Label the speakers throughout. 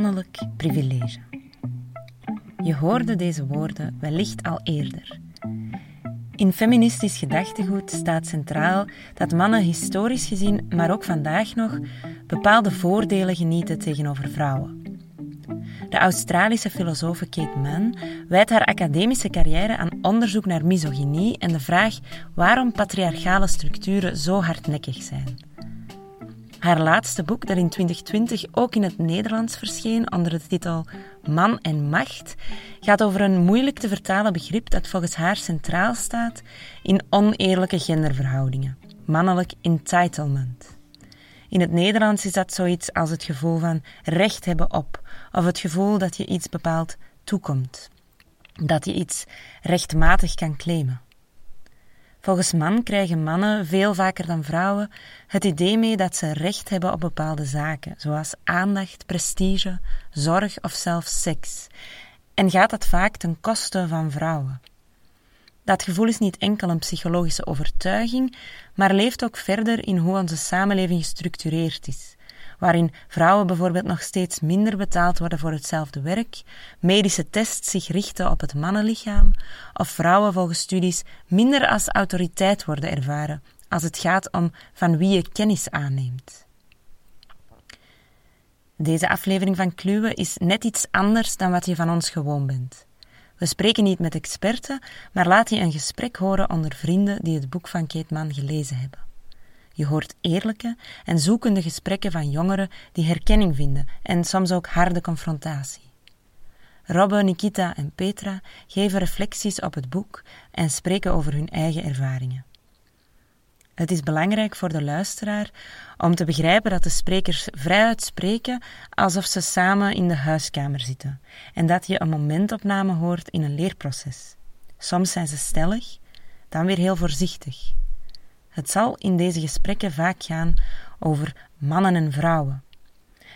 Speaker 1: mannelijk privilege. Je hoorde deze woorden wellicht al eerder. In feministisch gedachtegoed staat centraal dat mannen historisch gezien, maar ook vandaag nog, bepaalde voordelen genieten tegenover vrouwen. De Australische filosoof Kate Mann wijdt haar academische carrière aan onderzoek naar misogynie en de vraag waarom patriarchale structuren zo hardnekkig zijn. Haar laatste boek, dat in 2020 ook in het Nederlands verscheen onder de titel Man en Macht, gaat over een moeilijk te vertalen begrip dat volgens haar centraal staat in oneerlijke genderverhoudingen, mannelijk entitlement. In het Nederlands is dat zoiets als het gevoel van recht hebben op, of het gevoel dat je iets bepaald toekomt, dat je iets rechtmatig kan claimen. Volgens man krijgen mannen veel vaker dan vrouwen het idee mee dat ze recht hebben op bepaalde zaken, zoals aandacht, prestige, zorg of zelfs seks. En gaat dat vaak ten koste van vrouwen. Dat gevoel is niet enkel een psychologische overtuiging, maar leeft ook verder in hoe onze samenleving gestructureerd is waarin vrouwen bijvoorbeeld nog steeds minder betaald worden voor hetzelfde werk, medische tests zich richten op het mannenlichaam, of vrouwen volgens studies minder als autoriteit worden ervaren als het gaat om van wie je kennis aanneemt. Deze aflevering van Kluwe is net iets anders dan wat je van ons gewoon bent. We spreken niet met experten, maar laat je een gesprek horen onder vrienden die het boek van Kate Mann gelezen hebben. Je hoort eerlijke en zoekende gesprekken van jongeren die herkenning vinden en soms ook harde confrontatie. Robbe, Nikita en Petra geven reflecties op het boek en spreken over hun eigen ervaringen. Het is belangrijk voor de luisteraar om te begrijpen dat de sprekers vrijuit spreken alsof ze samen in de huiskamer zitten en dat je een momentopname hoort in een leerproces. Soms zijn ze stellig, dan weer heel voorzichtig. Het zal in deze gesprekken vaak gaan over mannen en vrouwen.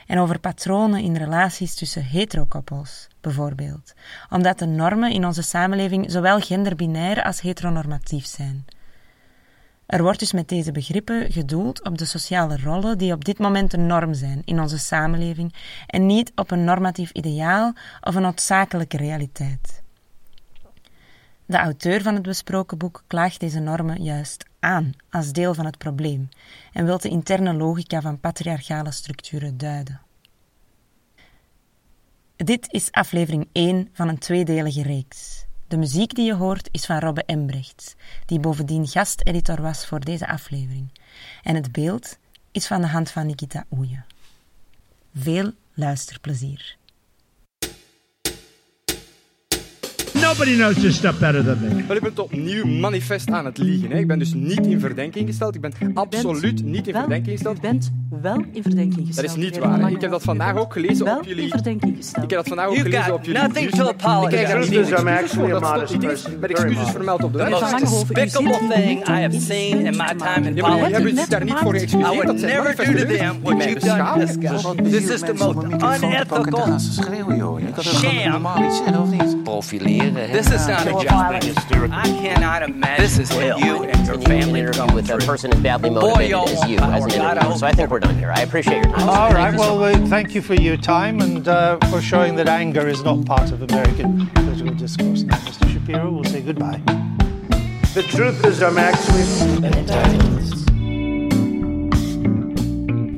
Speaker 1: En over patronen in relaties tussen heterokoppels, bijvoorbeeld, omdat de normen in onze samenleving zowel genderbinair als heteronormatief zijn. Er wordt dus met deze begrippen gedoeld op de sociale rollen die op dit moment de norm zijn in onze samenleving en niet op een normatief ideaal of een noodzakelijke realiteit. De auteur van het besproken boek klaagt deze normen juist aan als deel van het probleem en wil de interne logica van patriarchale structuren duiden. Dit is aflevering 1 van een tweedelige reeks. De muziek die je hoort is van Robbe Embrechts, die bovendien gasteditor was voor deze aflevering. En het beeld is van de hand van Nikita Oeje. Veel luisterplezier.
Speaker 2: Nobody knows this stuff better than me.
Speaker 3: Wel, ik ben opnieuw manifest aan het liegen. Hè. Ik ben dus niet in verdenking gesteld. Ik ben absoluut niet in
Speaker 4: wel,
Speaker 3: verdenking gesteld.
Speaker 4: U bent wel in verdenking gesteld.
Speaker 3: Dat is niet waar. hè. Ik heb dat vandaag ook gelezen op jullie...
Speaker 4: in verdenking gesteld.
Speaker 3: Ik heb dat vandaag ook gelezen op jullie...
Speaker 5: nothing to apologize.
Speaker 3: Ik krijg daar niet
Speaker 2: actually
Speaker 3: voor.
Speaker 2: a modest person.
Speaker 3: met excuses vermeld op de
Speaker 5: The most
Speaker 4: u
Speaker 5: despicable thing I have
Speaker 4: in
Speaker 5: seen in my time in politics.
Speaker 3: hebben zich daar niet voor
Speaker 5: I
Speaker 3: geëxcuseerd.
Speaker 5: would
Speaker 3: Dat zijn
Speaker 5: never do to them
Speaker 3: die
Speaker 5: what
Speaker 3: mij
Speaker 5: you've done this
Speaker 3: beschamen.
Speaker 5: guy. This is the most unethical sham.
Speaker 6: normaal iets zeggen, of niet? Profileren?
Speaker 5: This is not a job. I cannot imagine
Speaker 3: This is
Speaker 5: what
Speaker 3: hell.
Speaker 5: you and your family
Speaker 7: interview
Speaker 5: go
Speaker 7: with a person as badly motivated
Speaker 5: y'all
Speaker 7: as you as an
Speaker 5: God, I
Speaker 7: interviewer.
Speaker 5: hope
Speaker 7: So I think we're done here. I appreciate your time.
Speaker 2: All right.
Speaker 7: Thank
Speaker 2: right.
Speaker 7: you so
Speaker 2: Well, thank you for your time and uh, for showing that anger is not part of American political discourse. Now, Mr. Shapiro, we'll say goodbye. The truth is, I'm actually.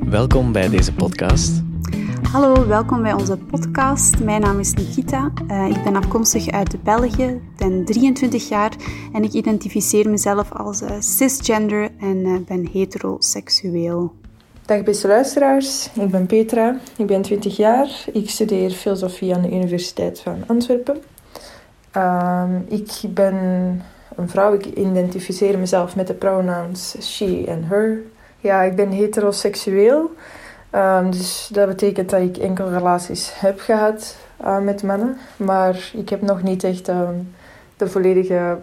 Speaker 8: Welkom bij deze podcast.
Speaker 9: Hallo, welkom bij onze podcast. Mijn naam is Nikita. Eh, ik ben afkomstig uit België, ben 23 jaar en ik identificeer mezelf als eh, cisgender en eh, ben heteroseksueel.
Speaker 10: Dag beste luisteraars, ik ben Petra, ik ben 20 jaar, ik studeer filosofie aan de Universiteit van Antwerpen. Ehm, ik ben een vrouw, ik identificeer mezelf met de pronouns she en her. Ja, ik ben heteroseksueel, Ehm, dus dat betekent dat ik enkel relaties heb gehad eh, met mannen. Maar ik heb nog niet echt ehm, de volledige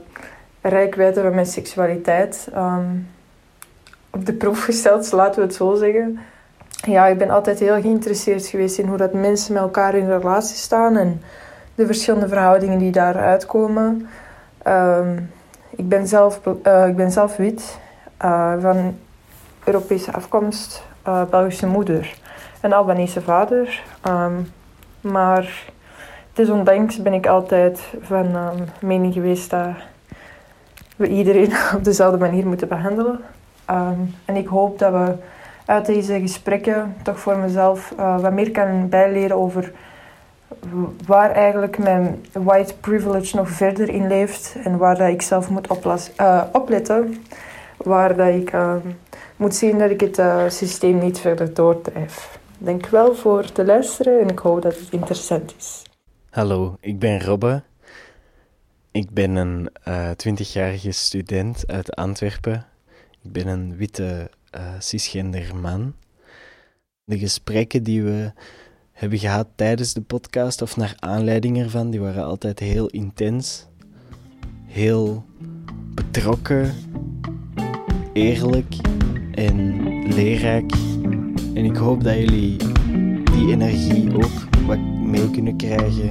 Speaker 10: rijkwijde van mijn seksualiteit ehm, op de proef gesteld, laten we het zo zeggen. Ja, ik ben altijd heel geïnteresseerd geweest in hoe dat mensen met elkaar in relatie staan en de verschillende verhoudingen die daaruit komen. Ik, ben zelf, eh, ik ben zelf wit, eh, van Europese afkomst, eh, Belgische moeder en Albanese vader. Ehm, Maar desondanks ben ik altijd van um, mening geweest dat we iedereen op dezelfde manier moeten behandelen. Um, en ik hoop dat we uit deze gesprekken toch voor mezelf uh, wat meer kan bijleren over waar eigenlijk mijn white privilege nog verder in leeft en waar ik zelf moet uh, opletten. Waar dat ik moet zien dat ik het uh, systeem niet verder doordrijf. Dank wel voor te luisteren en ik hoop dat het interessant is.
Speaker 8: Hallo, ik ben Robbe. Ik ben een 20-jarige student uit Antwerpen. Ik ben een witte cisgender man. De gesprekken die we hebben gehad tijdens de podcast of naar aanleiding ervan, die waren altijd heel intens, heel betrokken, eerlijk en leerrijk. En ik hoop dat jullie die energie ook wat mee kunnen krijgen.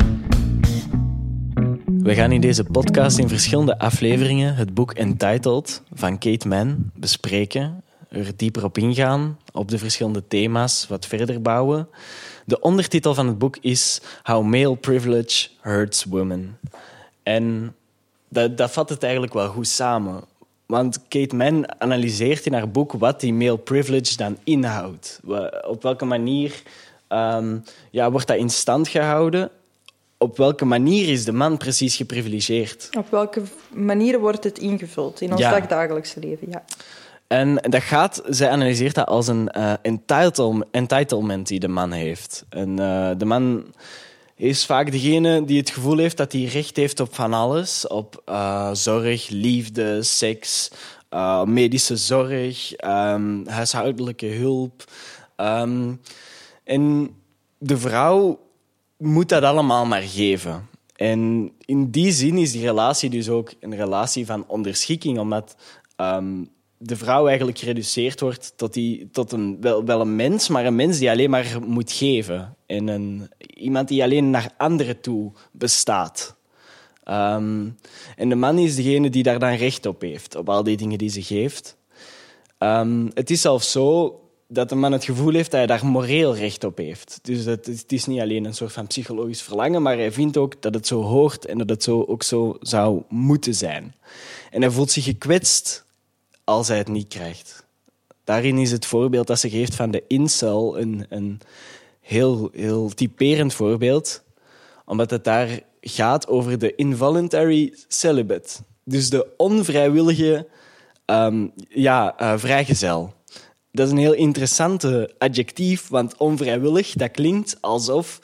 Speaker 8: We gaan in deze podcast in verschillende afleveringen het boek Entitled van Kate Mann bespreken, er dieper op ingaan, op de verschillende thema's wat verder bouwen. De ondertitel van het boek is How Male Privilege Hurts Women. En dat, dat vat het eigenlijk wel goed samen. Want Kate Mann analyseert in haar boek wat die male privilege dan inhoudt. Op welke manier um, ja, wordt dat in stand gehouden? Op welke manier is de man precies geprivilegeerd?
Speaker 10: Op welke manier wordt het ingevuld in ons ja. dagdagelijkse leven? Ja.
Speaker 8: En dat gaat, zij analyseert dat als een uh, entitlement die de man heeft. En uh, de man is vaak degene die het gevoel heeft dat hij recht heeft op van alles. Op uh, zorg, liefde, seks, medische zorg, um, huishoudelijke hulp. Um, en de vrouw moet dat allemaal maar geven. En in die zin is die relatie dus ook een relatie van onderschikking, omdat um, de vrouw eigenlijk gereduceerd wordt tot, die, tot een, wel, wel een mens, maar een mens die alleen maar moet geven. En een, iemand die alleen naar anderen toe bestaat. Um, en de man is degene die daar dan recht op heeft, op al die dingen die ze geeft. Um, het is zelfs zo dat de man het gevoel heeft dat hij daar moreel recht op heeft. Dus het, het is niet alleen een soort van psychologisch verlangen, maar hij vindt ook dat het zo hoort en dat het zo, ook zo zou moeten zijn. En hij voelt zich gekwetst als hij het niet krijgt. Daarin is het voorbeeld dat ze geeft van de incel een, een heel, heel typerend voorbeeld, omdat het daar gaat over de involuntary celibate. Dus de onvrijwillige um, ja, uh, vrijgezel. Dat is een heel interessante adjectief, want onvrijwillig, dat klinkt alsof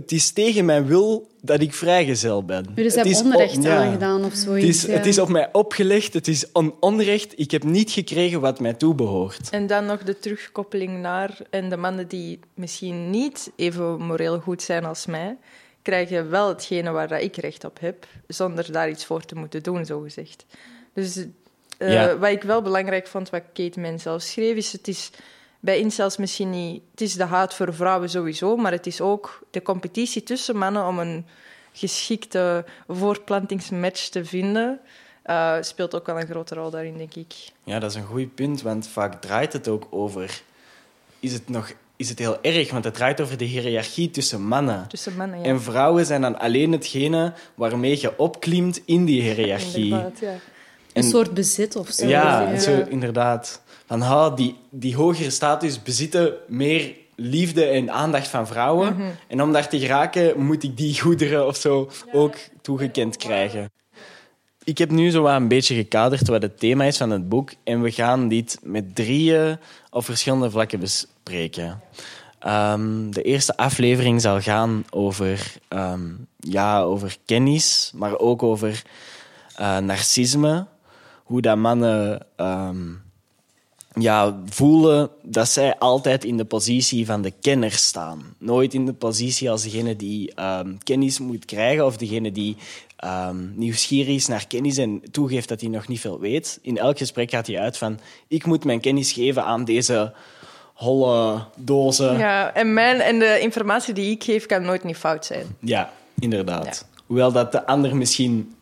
Speaker 8: het is tegen mijn wil dat ik vrijgezel ben.
Speaker 11: Dus hebt onrecht ja, aangedaan of zoiets.
Speaker 8: Het is, ja. het is op mij opgelegd, het is on onrecht. Ik heb niet gekregen wat mij toebehoort.
Speaker 10: En dan nog de terugkoppeling naar... En de mannen die misschien niet even moreel goed zijn als mij... krijgen wel hetgene waar ik recht op heb, zonder daar iets voor te moeten doen, zogezegd. Dus uh, ja. wat ik wel belangrijk vond, wat Kate Mann zelf schreef, is... Het is bij incels misschien niet... Het is de haat voor vrouwen sowieso, maar het is ook de competitie tussen mannen om een geschikte voortplantingsmatch te vinden. Uh, speelt ook wel een grote rol daarin, denk ik.
Speaker 8: Ja, dat is een goed punt, want vaak draait het ook over... Is het nog is het heel erg, want het draait over de hiërarchie tussen mannen.
Speaker 10: Tussen mannen, ja.
Speaker 8: En vrouwen zijn dan alleen hetgene waarmee je opklimt in die hiërarchie.
Speaker 10: Ja, ja.
Speaker 11: Een soort bezit of zo.
Speaker 8: Ja, ja. Zo, inderdaad van ha, die, die hogere status bezitten meer liefde en aandacht van vrouwen. Mm -hmm. En om daar te geraken, moet ik die goederen of zo ook toegekend krijgen. Ik heb nu zo een beetje gekaderd wat het thema is van het boek. En we gaan dit met drieën op verschillende vlakken bespreken. Um, de eerste aflevering zal gaan over, um, ja, over kennis, maar ook over uh, narcisme. Hoe dat mannen um, ja, voelen dat zij altijd in de positie van de kenner staan. Nooit in de positie als degene die um, kennis moet krijgen of degene die um, nieuwsgierig is naar kennis en toegeeft dat hij nog niet veel weet. In elk gesprek gaat hij uit van ik moet mijn kennis geven aan deze holle dozen.
Speaker 10: Ja, en, mijn, en de informatie die ik geef kan nooit niet fout zijn.
Speaker 8: Ja, inderdaad. Ja. Hoewel dat de ander misschien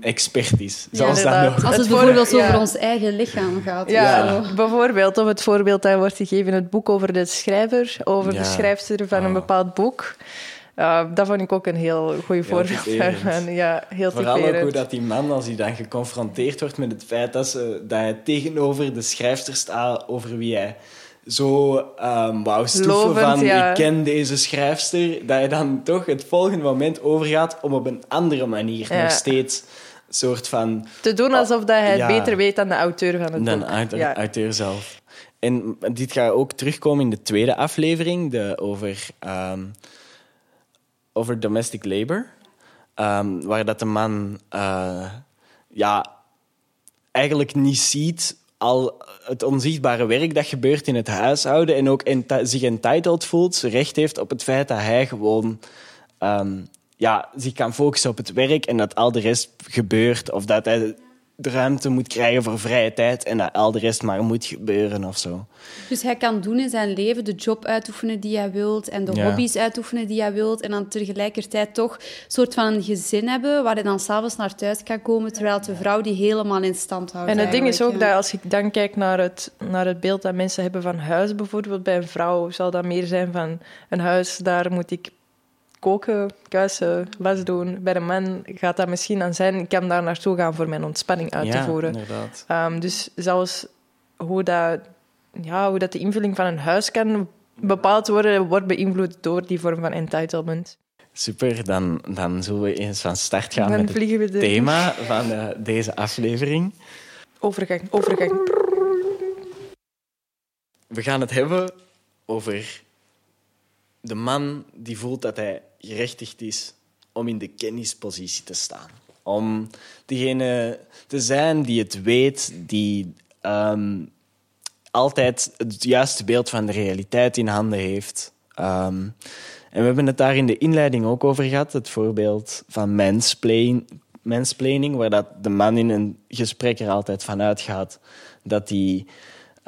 Speaker 8: expert is.
Speaker 10: Ja,
Speaker 8: Zoals dat
Speaker 10: inderdaad.
Speaker 8: nog.
Speaker 11: Als het
Speaker 10: voor-
Speaker 11: bijvoorbeeld
Speaker 10: ja.
Speaker 11: over ons eigen lichaam gaat.
Speaker 10: Ja,
Speaker 11: zo.
Speaker 10: bijvoorbeeld. Of het voorbeeld dat wordt gegeven in het boek over de schrijver, over
Speaker 8: Ja.
Speaker 10: de schrijfster van een
Speaker 8: Oh.
Speaker 10: bepaald boek. Uh, dat vond ik ook een heel goed voorbeeld daarvan. Ja, heel
Speaker 8: Vooral ook hoe dat die man, als hij dan geconfronteerd wordt met het feit dat, ze, dat hij tegenover de schrijfster staat over wie hij zo ehm wou stoeven van
Speaker 10: ja.
Speaker 8: ik ken deze schrijfster, dat je dan toch het volgende moment overgaat om op een andere manier
Speaker 10: Ja.
Speaker 8: nog steeds een soort van...
Speaker 10: Te doen alsof dat hij het beter weet dan de auteur van het
Speaker 8: Dan
Speaker 10: boek. Ja.
Speaker 8: auteur zelf. En dit gaat ook terugkomen in de tweede aflevering de, over, ehm, over domestic labor. Ehm, waar dat de man eh, ja, eigenlijk niet ziet al het onzichtbare werk dat gebeurt in het huishouden en ook zich entitled voelt, recht heeft op het feit dat hij gewoon ehm, ja, zich kan focussen op het werk en dat al de rest gebeurt. Of dat hij de ruimte moet krijgen voor vrije tijd en dat al de rest maar moet gebeuren of zo.
Speaker 11: Dus hij kan doen in zijn leven de job uitoefenen die hij wilt en de
Speaker 8: Ja.
Speaker 11: hobby's uitoefenen die hij wilt en dan tegelijkertijd toch een soort van een gezin hebben waar hij dan s'avonds naar thuis kan komen terwijl de vrouw die helemaal in stand houdt.
Speaker 10: En het ding is ook dat als ik dan kijk naar het, naar het beeld dat mensen hebben van huis, bijvoorbeeld bij een vrouw, zal dat meer zijn van een huis, daar moet ik koken, kuisen, was doen. Bij een man gaat dat misschien aan zijn, ik kan daar naartoe gaan voor mijn ontspanning uit te
Speaker 8: ja,
Speaker 10: voeren.
Speaker 8: inderdaad.
Speaker 10: Ehm, dus zelfs hoe dat, ja, hoe dat de invulling van een huis kan bepaald worden, wordt beïnvloed door die vorm van entitlement.
Speaker 8: Super, dan, dan zullen we eens van start gaan
Speaker 10: Dan
Speaker 8: met het
Speaker 10: de-
Speaker 8: thema van eh, deze aflevering.
Speaker 10: Overgang, overgang.
Speaker 8: We gaan het hebben over de man die voelt dat hij gerechtigd is om in de kennispositie te staan. Om degene te zijn die het weet, die ehm, altijd het juiste beeld van de realiteit in handen heeft. Ehm, en we hebben het daar in de inleiding ook over gehad, het voorbeeld van mansplain, mansplaining, waar dat de man in een gesprek er altijd van uitgaat dat hij,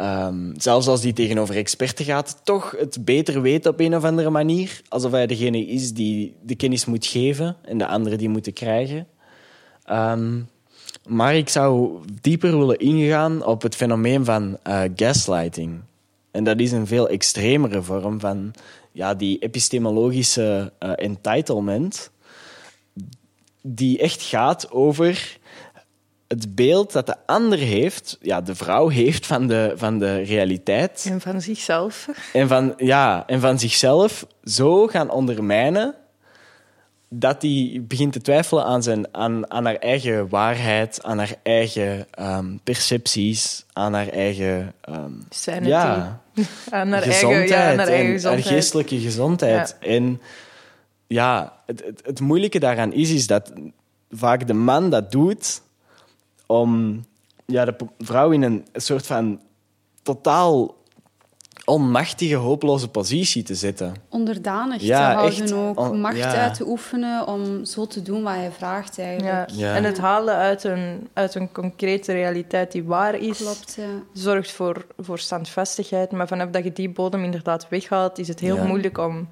Speaker 8: ehm, zelfs als hij tegenover experten gaat, toch het beter weet op een of andere manier. Alsof hij degene is die de kennis moet geven en de anderen die moeten krijgen. Ehm, maar ik zou dieper willen ingaan op het fenomeen van eh, gaslighting. En dat is een veel extremere vorm van ja, die epistemologische eh, entitlement, die echt gaat over het beeld dat de ander heeft, ja, de vrouw heeft van de, van de realiteit
Speaker 10: En van zichzelf.
Speaker 8: en van, ja, en van zichzelf zo gaan ondermijnen dat hij begint te twijfelen aan, zijn, aan, aan haar eigen waarheid, aan haar eigen ehm, percepties, aan haar eigen ehm,
Speaker 10: Sanity.
Speaker 8: ja,
Speaker 10: Aan haar
Speaker 8: gezondheid,
Speaker 10: eigen, ja, aan haar eigen
Speaker 8: en
Speaker 10: gezondheid.
Speaker 8: haar geestelijke gezondheid. En ja, het, het, het moeilijke daaraan is, is dat vaak de man dat doet om ja, de vrouw in een soort van totaal onmachtige, hopeloze positie te zetten.
Speaker 11: Onderdanig
Speaker 8: Ja,
Speaker 11: te houden
Speaker 8: echt.
Speaker 11: ook,
Speaker 8: On-
Speaker 11: macht
Speaker 8: ja.
Speaker 11: uit te oefenen om zo te doen wat hij vraagt
Speaker 10: Ja.
Speaker 11: eigenlijk.
Speaker 8: Ja.
Speaker 10: En het halen uit een, uit een concrete realiteit die waar is,
Speaker 11: Klopt, ja.
Speaker 10: zorgt voor, voor standvastigheid. Maar vanaf dat je die bodem inderdaad weghaalt, is het heel
Speaker 8: Ja.
Speaker 10: moeilijk om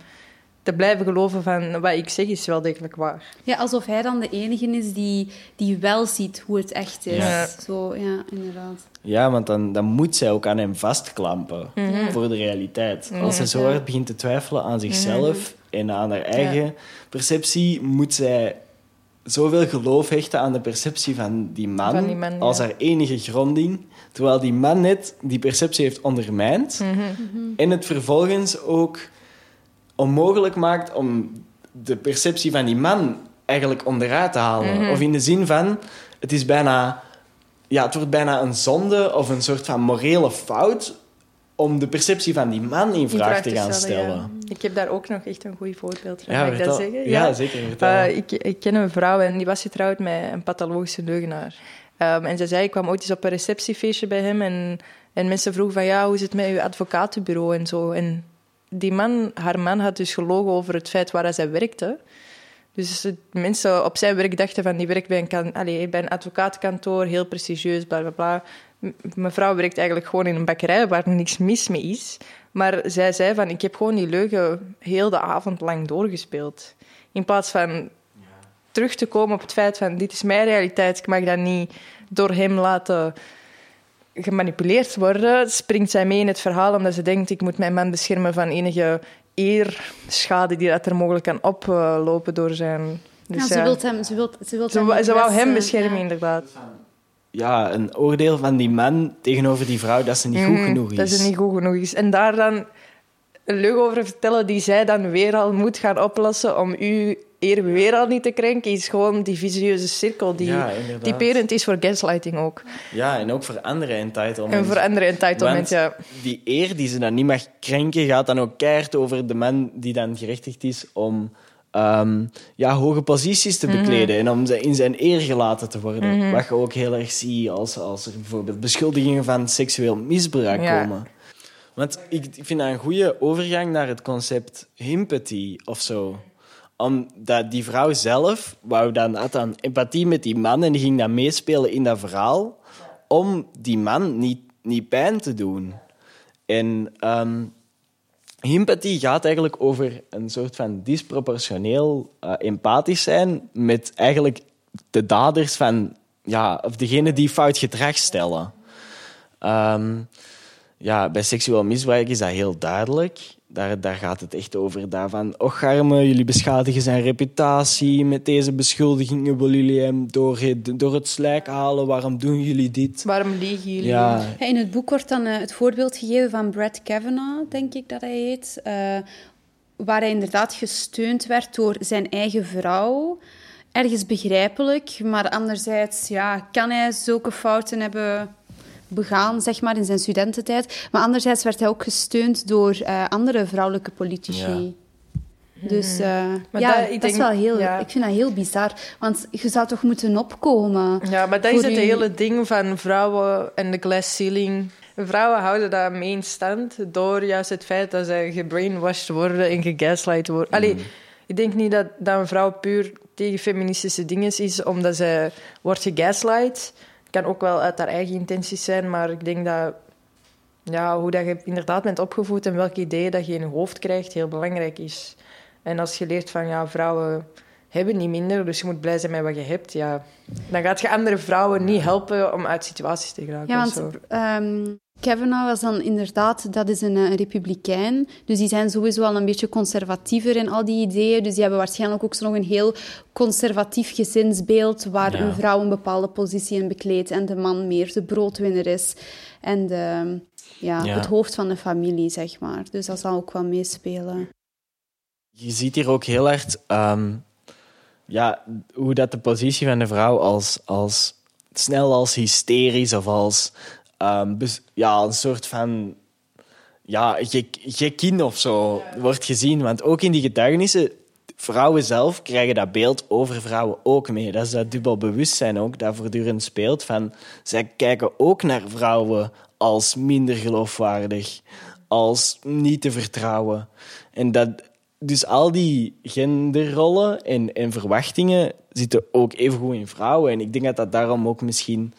Speaker 10: te blijven geloven van wat ik zeg is wel degelijk waar.
Speaker 11: Ja, alsof hij dan de enige is die, die wel ziet hoe het echt is.
Speaker 8: Ja.
Speaker 11: Zo, ja, inderdaad.
Speaker 8: Ja, want dan, dan moet zij ook aan hem vastklampen
Speaker 11: Mhm.
Speaker 8: voor de realiteit. Als zij zo hard begint te twijfelen aan zichzelf en aan haar eigen perceptie, moet zij zoveel geloof hechten aan de perceptie van die man,
Speaker 10: Van die man,
Speaker 8: als
Speaker 10: ja.
Speaker 8: haar enige gronding. Terwijl die man net die perceptie heeft ondermijnd en het vervolgens ook onmogelijk maakt om de perceptie van die man eigenlijk onderuit te halen.
Speaker 10: Mhm.
Speaker 8: Of in de zin van, het is bijna... Ja, het wordt bijna een zonde of een soort van morele fout om de perceptie van die man in vraag, te gaan stellen.
Speaker 10: ja. Ik heb daar ook nog echt een goed voorbeeld van.
Speaker 8: Ja,
Speaker 10: Mag ik dat
Speaker 8: vertel.
Speaker 10: zeggen?
Speaker 8: Ja, zeker, vertel.
Speaker 10: Eh, ik, ik ken een vrouw en die was getrouwd met een pathologische leugenaar. Ehm, en ze zei, ik kwam ooit eens op een receptiefeestje bij hem en, en mensen vroegen van, ja, hoe is het met uw advocatenbureau en zo. En die man, haar man had dus gelogen over het feit waar zij werkte. Dus mensen op zijn werk dachten van, die werkt bij een, kan, allee, bij een advocatenkantoor, heel prestigieus, bla bla bla. Mevrouw werkt eigenlijk gewoon in een bakkerij waar niks mis mee is. Maar zij zei van, ik heb gewoon die leugen heel de avond lang doorgespeeld. In plaats van terug te komen op het feit van dit is mijn realiteit, ik mag dat niet door hem laten gemanipuleerd worden, springt zij mee in het verhaal omdat ze denkt ik moet mijn man beschermen van enige eerschade die dat er mogelijk kan oplopen door zijn...
Speaker 11: Dus ja, ze wil hem... Ze, wilt, ze, wilt
Speaker 10: ze,
Speaker 11: hem
Speaker 10: ze wou hem beschermen,
Speaker 11: ja.
Speaker 10: inderdaad.
Speaker 8: Ja, een oordeel van die man tegenover die vrouw dat ze niet goed
Speaker 10: Mhm,
Speaker 8: genoeg is.
Speaker 10: Dat ze niet goed genoeg is. En daar dan een leugen over vertellen die zij dan weer al moet gaan oplossen om u eer weer al niet te krenken, is gewoon die vicieuze cirkel die
Speaker 8: Ja,
Speaker 10: typerend is voor gaslighting ook.
Speaker 8: Ja, en ook voor andere entitlement.
Speaker 10: En voor andere entitlement, ja.
Speaker 8: die eer die ze dan niet mag krenken, gaat dan ook keihard over de man die dan gerechtigd is om ehm, ja, hoge posities te
Speaker 10: Mhm.
Speaker 8: bekleden en om in zijn eer gelaten te worden.
Speaker 10: Mhm.
Speaker 8: Wat je ook heel erg ziet als, als er bijvoorbeeld beschuldigingen van seksueel misbruik
Speaker 10: Ja.
Speaker 8: komen. Want ik, ik vind dat een goede overgang naar het concept himpathy of zo. Omdat die vrouw zelf wou dan, had dan empathie met die man en die ging dan meespelen in dat verhaal om die man niet, niet pijn te doen. En Empathie gaat eigenlijk over een soort van disproportioneel eh, empathisch zijn met eigenlijk de daders van, ja, of degene die fout gedrag stellen. Ehm, ja, bij seksueel misbruik is dat heel duidelijk. Daar, daar gaat het echt over daarvan. Och, arme, jullie beschadigen zijn reputatie. Met deze beschuldigingen willen jullie hem door het, door het slijk halen. Waarom doen jullie dit?
Speaker 10: Waarom liegen jullie?
Speaker 8: Ja,
Speaker 11: in het boek wordt dan eh, het voorbeeld gegeven van Brad Kavanaugh, denk ik dat hij heet. eh, waar hij inderdaad gesteund werd door zijn eigen vrouw. Ergens begrijpelijk, maar anderzijds ja, kan hij zulke fouten hebben begaan, zeg maar, in zijn studententijd. Maar anderzijds werd hij ook gesteund door eh, andere vrouwelijke politici. Dus eh,
Speaker 10: Maar
Speaker 11: ja,
Speaker 10: dat-
Speaker 11: dat,
Speaker 10: ik
Speaker 11: is wel heel...
Speaker 10: ja.
Speaker 11: Ik vind dat heel bizar. Want je zou toch moeten opkomen.
Speaker 10: Ja, maar dat is het
Speaker 11: u-
Speaker 10: hele ding van vrouwen en de glass ceiling. Vrouwen houden dat mee in stand door juist het feit dat ze gebrainwashed worden en gegaslight worden. Allee, ik denk niet dat, dat een vrouw puur tegen feministische dingen is omdat ze wordt gegaslight. Kan ook wel uit haar eigen intenties zijn, maar ik denk dat ja, hoe dat je inderdaad bent opgevoed en welke ideeën dat je in je hoofd krijgt, heel belangrijk is. En als je leert van ja, vrouwen hebben niet minder, dus je moet blij zijn met wat je hebt, ja, dan gaat je andere vrouwen niet helpen om uit situaties te geraken.
Speaker 11: Ja, want
Speaker 10: zo.
Speaker 11: ehm Kavanaugh was dan inderdaad, dat is een, een republikein. Dus die zijn sowieso al een beetje conservatiever in al die ideeën. Dus die hebben waarschijnlijk ook zo nog een heel conservatief gezinsbeeld waar
Speaker 8: Ja.
Speaker 11: een vrouw een bepaalde positie in bekleedt en de man meer de broodwinner is. En de, ja,
Speaker 8: Ja.
Speaker 11: het hoofd van de familie, zeg maar. Dus dat zal ook wel meespelen.
Speaker 8: je ziet hier ook heel hard ehm, ja, hoe dat de positie van de vrouw als, als snel als hysterisch of als ehm, ja, een soort van ja, gek, gekkin of zo wordt gezien. Want ook in die getuigenissen, vrouwen zelf krijgen dat beeld over vrouwen ook mee. Dat is dat dubbel bewustzijn ook, dat voortdurend speelt. Van, zij kijken ook naar vrouwen als minder geloofwaardig, als niet te vertrouwen. En dat, dus al die genderrollen en, en verwachtingen zitten ook even goed in vrouwen. En ik denk dat dat daarom ook misschien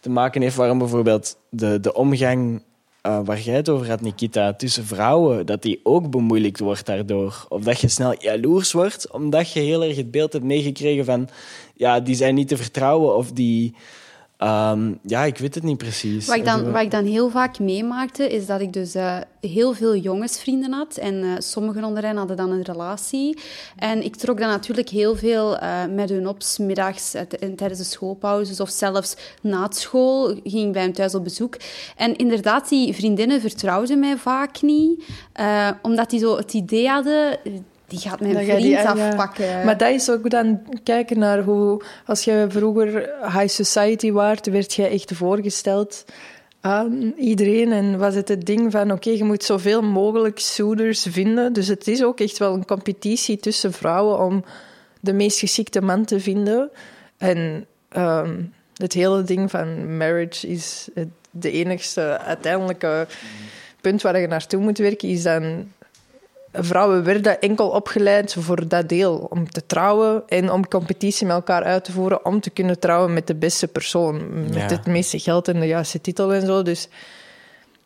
Speaker 8: te maken heeft waarom bijvoorbeeld de, de omgang eh, waar jij het over had, Nikita, tussen vrouwen, dat die ook bemoeilijkt wordt daardoor. Of dat je snel jaloers wordt, omdat je heel erg het beeld hebt meegekregen van ja, die zijn niet te vertrouwen of die... ehm, ja, ik weet het niet precies.
Speaker 11: Wat ik, dan, wat ik dan heel vaak meemaakte, is dat ik dus eh, heel veel jongensvrienden had. En eh, sommigen onder hen hadden dan een relatie. En ik trok dan natuurlijk heel veel eh, met hun op, middags en tijdens de schoolpauzes of zelfs na school ging ik bij hen thuis op bezoek. En inderdaad, die vriendinnen vertrouwden mij vaak niet, omdat die zo het idee hadden... Die gaat mijn
Speaker 10: Dat jij
Speaker 11: vriend
Speaker 10: die- ja.
Speaker 11: afpakken.
Speaker 10: Maar dat is ook dan kijken naar hoe, als je vroeger high society waart, werd jij echt voorgesteld aan iedereen. En was het het ding van, oké, je moet zoveel mogelijk suitors vinden. Dus het is ook echt wel een competitie tussen vrouwen om de meest geschikte man te vinden. En ehm, het hele ding van marriage is het, de enigste uiteindelijke punt waar je naartoe moet werken, is dan vrouwen werden enkel opgeleid voor dat deel, om te trouwen en om competitie met elkaar uit te voeren, om te kunnen trouwen met de beste persoon, met
Speaker 8: Ja.
Speaker 10: het meeste geld en de juiste titel en zo. Dus,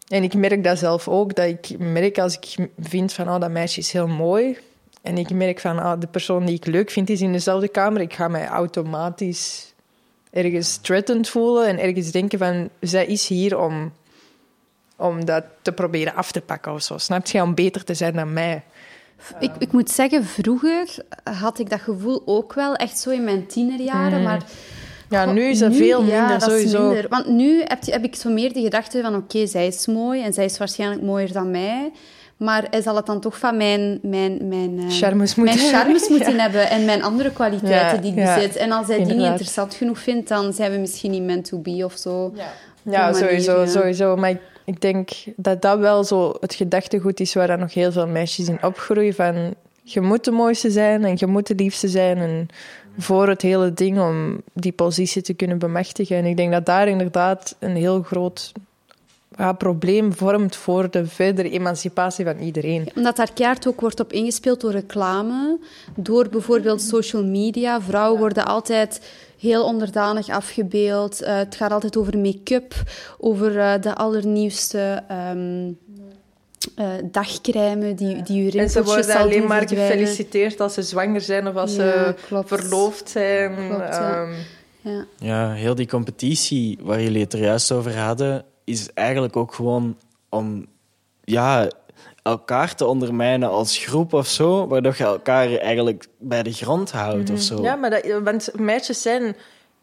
Speaker 10: en ik merk dat zelf ook, dat ik merk als ik vind van, oh, dat meisje is heel mooi, en ik merk van ah, de persoon die ik leuk vind is in dezelfde kamer, ik ga mij automatisch ergens threatened voelen en ergens denken van zij is hier om, om dat te proberen af te pakken of zo. Snap je? Om beter te zijn dan mij.
Speaker 11: Ik, ik moet zeggen, vroeger had ik dat gevoel ook wel echt zo in mijn tienerjaren,
Speaker 10: Mm.
Speaker 11: maar...
Speaker 10: Ja, nu is dat veel
Speaker 11: ja,
Speaker 10: minder,
Speaker 11: dat is
Speaker 10: sowieso.
Speaker 11: minder. Want nu heb, je- heb ik zo meer de gedachte van, oké, zij is mooi en zij is waarschijnlijk mooier dan mij. Maar hij zal het dan toch van mijn, mijn, mijn, eh,
Speaker 10: Charmes
Speaker 11: mijn
Speaker 10: moeten
Speaker 11: charmes
Speaker 10: hebben.
Speaker 11: moeten
Speaker 10: Ja.
Speaker 11: hebben en mijn andere kwaliteiten
Speaker 10: Ja,
Speaker 11: die ik
Speaker 10: ja,
Speaker 11: bezit. En als hij die niet interessant genoeg vindt, dan zijn we misschien niet meant to be of zo.
Speaker 10: Ja, sowieso,
Speaker 11: ja.
Speaker 10: sowieso. Maar ik, ik denk dat dat wel zo het gedachtegoed is waar dan nog heel veel meisjes in opgroeien. Van, je moet de mooiste zijn en je moet de liefste zijn. En voor het hele ding om die positie te kunnen bemachtigen. En ik denk dat daar inderdaad een heel groot ja, probleem vormt voor de verdere emancipatie van iedereen.
Speaker 11: Omdat daar keihard ook wordt op ingespeeld door reclame, door bijvoorbeeld social media. Vrouwen worden altijd heel onderdanig afgebeeld. Eh, het gaat altijd over make-up, over eh, de allernieuwste ehm eh, dagcrème die, die uw
Speaker 10: En ze worden alleen maar
Speaker 11: verdwijnen.
Speaker 10: gefeliciteerd als ze zwanger zijn of als
Speaker 11: Ja,
Speaker 10: ze
Speaker 11: klopt.
Speaker 10: verloofd zijn.
Speaker 11: Klopt, ja.
Speaker 10: Ehm,
Speaker 11: Ja.
Speaker 8: Ja, heel die competitie waar jullie het er juist over hadden, is eigenlijk ook gewoon om ja, elkaar te ondermijnen als groep of zo, waardoor je elkaar eigenlijk bij de grond houdt of zo.
Speaker 10: Mhm. Ja, maar dat, want meisjes zijn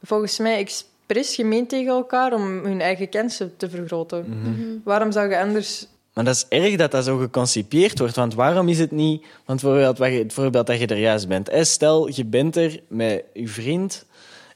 Speaker 10: volgens mij expres gemeen tegen elkaar om hun eigen kansen te vergroten.
Speaker 8: Mhm.
Speaker 10: Waarom zou je anders...
Speaker 8: Maar dat is erg dat dat zo geconcipieerd wordt. Want waarom is het niet... Want bijvoorbeeld, het voorbeeld dat je er juist bent. Stel, je bent er met je vriend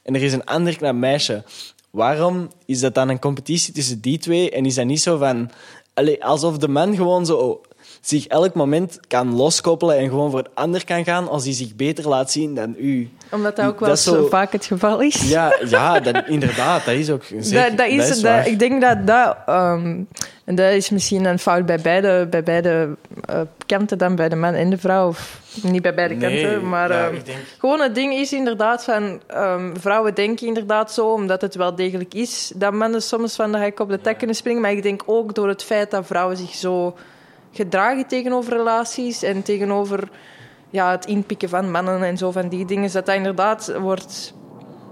Speaker 8: en er is een ander knap meisje. Waarom is dat dan een competitie tussen die twee? En is dat niet zo van... Allee, alsof de man gewoon zo zich elk moment kan loskoppelen en gewoon voor het ander kan gaan als hij zich beter laat zien dan u.
Speaker 10: Omdat dat ook wel
Speaker 8: Dat is
Speaker 10: zo
Speaker 8: zo-
Speaker 10: vaak het geval is.
Speaker 8: Ja, ja dat, inderdaad. Dat is ook zeker,
Speaker 10: dat, dat is, dat
Speaker 8: waar.
Speaker 10: ik denk dat dat... ehm, en dat is misschien een fout bij beide, bij beide eh, kanten dan, bij de man en de vrouw. Of niet bij beide
Speaker 8: Nee,
Speaker 10: kanten, maar...
Speaker 8: ja,
Speaker 10: ehm,
Speaker 8: denk-
Speaker 10: Gewoon het ding is inderdaad van... ehm, vrouwen denken inderdaad zo, omdat het wel degelijk is... dat mannen soms van de hek op de tak kunnen springen. Maar ik denk ook door het feit dat vrouwen zich zo gedragen tegenover relaties... en tegenover ja, het inpikken van mannen en zo van die dingen... dat dat inderdaad wordt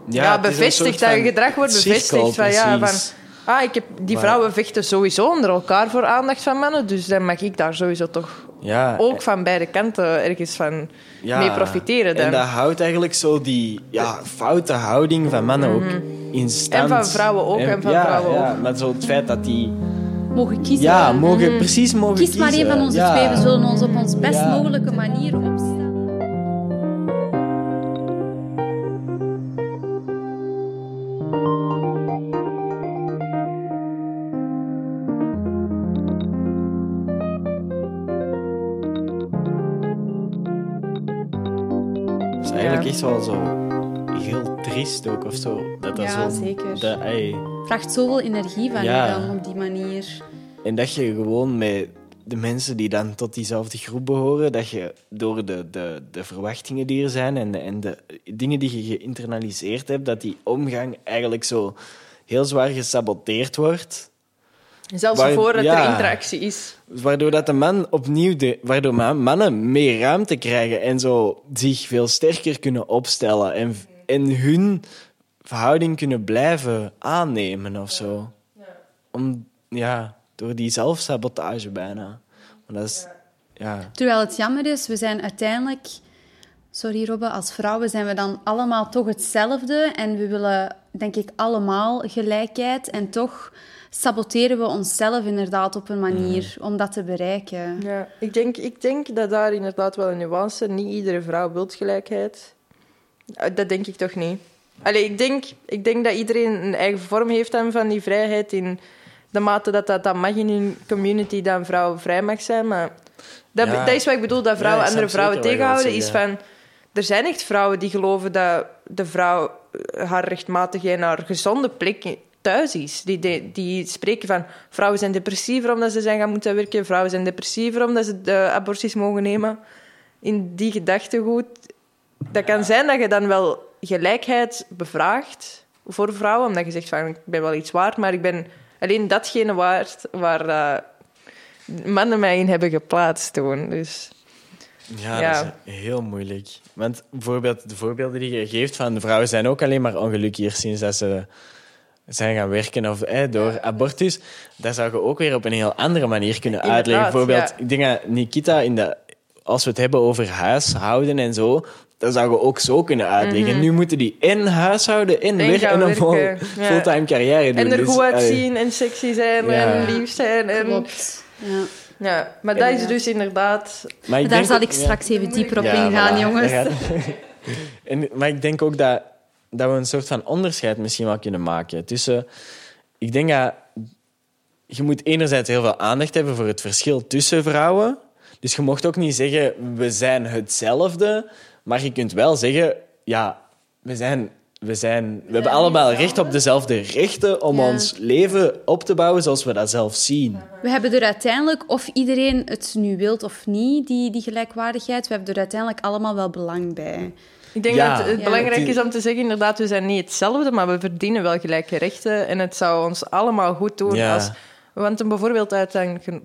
Speaker 10: ja, bevestigd. Dat je gedrag wordt bevestigd. Van, ja, van, ah, ik heb, die
Speaker 8: Maar-
Speaker 10: vrouwen vechten sowieso onder elkaar voor aandacht van mannen. Dus dan mag ik daar sowieso toch
Speaker 8: Ja,
Speaker 10: ook van beide kanten ergens van
Speaker 8: ja,
Speaker 10: mee profiteren. Dan.
Speaker 8: En dat houdt eigenlijk zo die ja, foute houding van mannen ook in stand.
Speaker 10: Mhm. En van vrouwen ook, en van vrouwen ook.
Speaker 8: Maar zo het feit dat die...
Speaker 11: Mogen kiezen.
Speaker 8: Ja, mogen,
Speaker 11: Mhm.
Speaker 8: precies mogen
Speaker 11: Kies maar
Speaker 8: kiezen.
Speaker 11: één van onze
Speaker 8: Ja.
Speaker 11: twee. We zullen ons op ons best
Speaker 8: Ja.
Speaker 11: mogelijke manier opstellen.
Speaker 8: Het is eigenlijk echt wel zo heel triest ook of zo. Dat dat
Speaker 11: Ja,
Speaker 8: zo,
Speaker 11: zeker.
Speaker 8: Dat, ey,
Speaker 11: vraagt zoveel energie van
Speaker 8: Ja.
Speaker 11: je dan op die manier.
Speaker 8: En dat je gewoon met de mensen die dan tot diezelfde groep behoren, dat je door de, de, de verwachtingen die er zijn en de, en de dingen die je geïnternaliseerd hebt, dat die omgang eigenlijk zo heel zwaar gesaboteerd wordt.
Speaker 10: Zelfs
Speaker 8: Waar-
Speaker 10: voordat
Speaker 8: ja.
Speaker 10: er interactie is.
Speaker 8: Waardoor dat de man opnieuw de, waardoor ma- mannen meer ruimte krijgen en zo zich veel sterker kunnen opstellen en, en hun verhouding kunnen blijven aannemen of zo. Om, ja, door die zelfsabotage bijna. Maar dat is, ja.
Speaker 11: Terwijl het jammer is, we zijn uiteindelijk... Sorry Robbe, als vrouwen zijn we dan allemaal toch hetzelfde. En we willen, denk ik, allemaal gelijkheid. En toch saboteren we onszelf inderdaad op een manier om dat te bereiken.
Speaker 10: Ja, ik denk, ik denk dat daar inderdaad wel een nuance is. Niet iedere vrouw wil gelijkheid. Eh, Dat denk ik toch niet. Allee, ik, denk, ik denk dat iedereen een eigen vorm heeft dan van die vrijheid. In de mate dat dat, dat mag in hun community, dat een vrouw vrij mag zijn. Maar dat,
Speaker 8: Ja.
Speaker 10: dat is wat ik bedoel, dat vrouwen
Speaker 8: Ja,
Speaker 10: andere vrouwen tegenhouden. Is van, er zijn echt vrouwen die geloven dat de vrouw eh, haar rechtmatige en haar gezonde plek thuis is. Die, die, die spreken van vrouwen zijn depressiever omdat ze zijn gaan moeten werken. Vrouwen zijn depressiever omdat ze de aborties mogen nemen. In die gedachtegoed. Dat kan zijn dat je dan wel gelijkheid bevraagt voor vrouwen. Omdat je zegt van ik ben wel iets waard, maar ik ben alleen datgene waard waar eh, mannen mij in hebben geplaatst toen. Dus...
Speaker 8: Ja,
Speaker 10: Ja.
Speaker 8: dat is heel moeilijk. Want bijvoorbeeld de voorbeelden die je geeft van vrouwen zijn ook alleen maar ongelukkig sinds dat ze zijn gaan werken of eh, door abortus. Dat zou je ook weer op een heel andere manier kunnen uitleggen.
Speaker 10: Inderdaad,
Speaker 8: Bijvoorbeeld,
Speaker 10: ja.
Speaker 8: ik denk dat Nikita, in de, als we het hebben over huishouden en zo, dat zou je ook zo kunnen uitleggen.
Speaker 10: Mhm.
Speaker 8: Nu moeten die en huishouden en,
Speaker 10: En
Speaker 8: weer
Speaker 10: gaan
Speaker 8: en een vol-
Speaker 10: werken, ja.
Speaker 8: fulltime carrière doen.
Speaker 10: En er
Speaker 8: Dus,
Speaker 10: goed uitzien en sexy zijn
Speaker 8: Ja.
Speaker 10: en lief zijn. En...
Speaker 11: Klopt. Ja.
Speaker 10: Ja, maar dat is dus inderdaad...
Speaker 8: Maar
Speaker 11: Daar zal ik straks even dieper op
Speaker 8: Ja,
Speaker 11: ingaan,
Speaker 8: voilà,
Speaker 11: jongens.
Speaker 8: en, maar ik denk ook dat, dat we een soort van onderscheid misschien wel kunnen maken tussen... Ik denk dat je moet enerzijds heel veel aandacht hebben voor het verschil tussen vrouwen. Dus je mocht ook niet zeggen, we zijn hetzelfde. Maar je kunt wel zeggen, ja, we zijn... We, zijn, we hebben allemaal recht op dezelfde rechten om
Speaker 11: Ja.
Speaker 8: ons leven op te bouwen zoals we dat zelf zien.
Speaker 11: We hebben er uiteindelijk, of iedereen het nu wilt of niet, die, die gelijkwaardigheid, we hebben er uiteindelijk allemaal wel belang bij.
Speaker 10: Ik denk
Speaker 8: Ja.
Speaker 10: dat het
Speaker 11: Ja.
Speaker 10: belangrijk
Speaker 8: is-
Speaker 10: om te zeggen, inderdaad, we zijn niet hetzelfde, maar we verdienen wel gelijke rechten. En het zou ons allemaal goed doen
Speaker 8: Ja.
Speaker 10: als... Want een bijvoorbeeld uit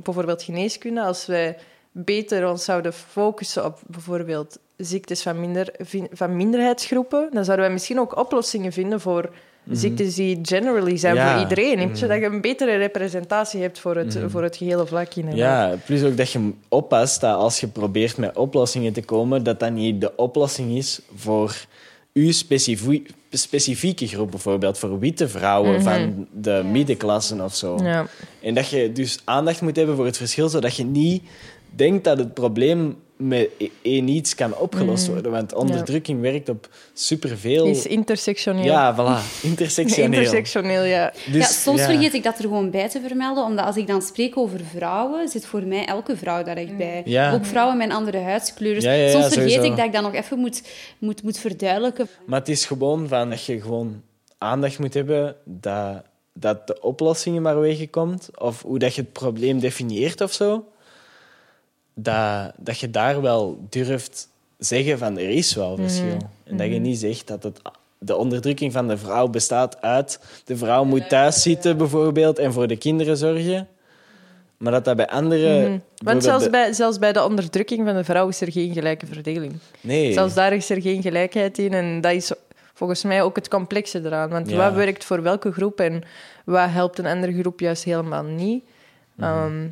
Speaker 10: bijvoorbeeld geneeskunde, als wij beter ons zouden focussen op bijvoorbeeld ziektes van, minder, van minderheidsgroepen, dan zouden wij misschien ook oplossingen vinden voor ziektes die generally zijn
Speaker 8: Mhm. Ja. Mhm.
Speaker 10: voor iedereen. Mm Dat je een betere representatie hebt voor het, voor het gehele vlak. inderdaad.
Speaker 8: Ja, plus ook dat je oppast dat als je probeert met oplossingen te komen, dat dat niet de oplossing is voor uw specifie- specifieke groep, bijvoorbeeld voor witte vrouwen van de middenklassen of zo.
Speaker 10: Ja.
Speaker 8: En dat je dus aandacht moet hebben voor het verschil, zodat je niet denkt dat het probleem met e- één iets kan opgelost worden. Want onderdrukking werkt op superveel...
Speaker 10: Is intersectioneel.
Speaker 8: Ja, voilà. Intersectioneel.
Speaker 10: Intersectioneel, ja.
Speaker 8: Dus,
Speaker 11: ja, soms
Speaker 8: ja.
Speaker 11: vergeet ik dat er gewoon bij te vermelden, omdat als ik dan spreek over vrouwen, zit voor mij elke vrouw daar echt bij.
Speaker 8: Ja.
Speaker 11: Ook vrouwen met een andere huidskleur.
Speaker 8: Ja, ja, ja,
Speaker 11: soms vergeet
Speaker 8: sowieso.
Speaker 11: ik dat ik dat nog even moet, moet, moet verduidelijken.
Speaker 8: Maar het is gewoon van dat je gewoon aandacht moet hebben dat, dat de oplossingen maar wegkomt. Of hoe dat je het probleem definieert of zo. Dat, dat je daar wel durft zeggen van er is wel verschil. En dat je niet zegt dat het, de onderdrukking van de vrouw bestaat uit... De vrouw moet thuis zitten bijvoorbeeld en voor de kinderen zorgen. Maar dat dat bij anderen...
Speaker 10: Want
Speaker 8: bijvoorbeeld
Speaker 10: zelfs bij, zelfs bij de onderdrukking van de vrouw is er geen gelijke verdeling.
Speaker 8: Nee.
Speaker 10: Zelfs daar is er geen gelijkheid in. En dat is volgens mij ook het complexe eraan. Want
Speaker 8: Ja.
Speaker 10: wat werkt voor welke groep en wat helpt een andere groep juist helemaal niet?
Speaker 8: Mhm.
Speaker 10: Ehm,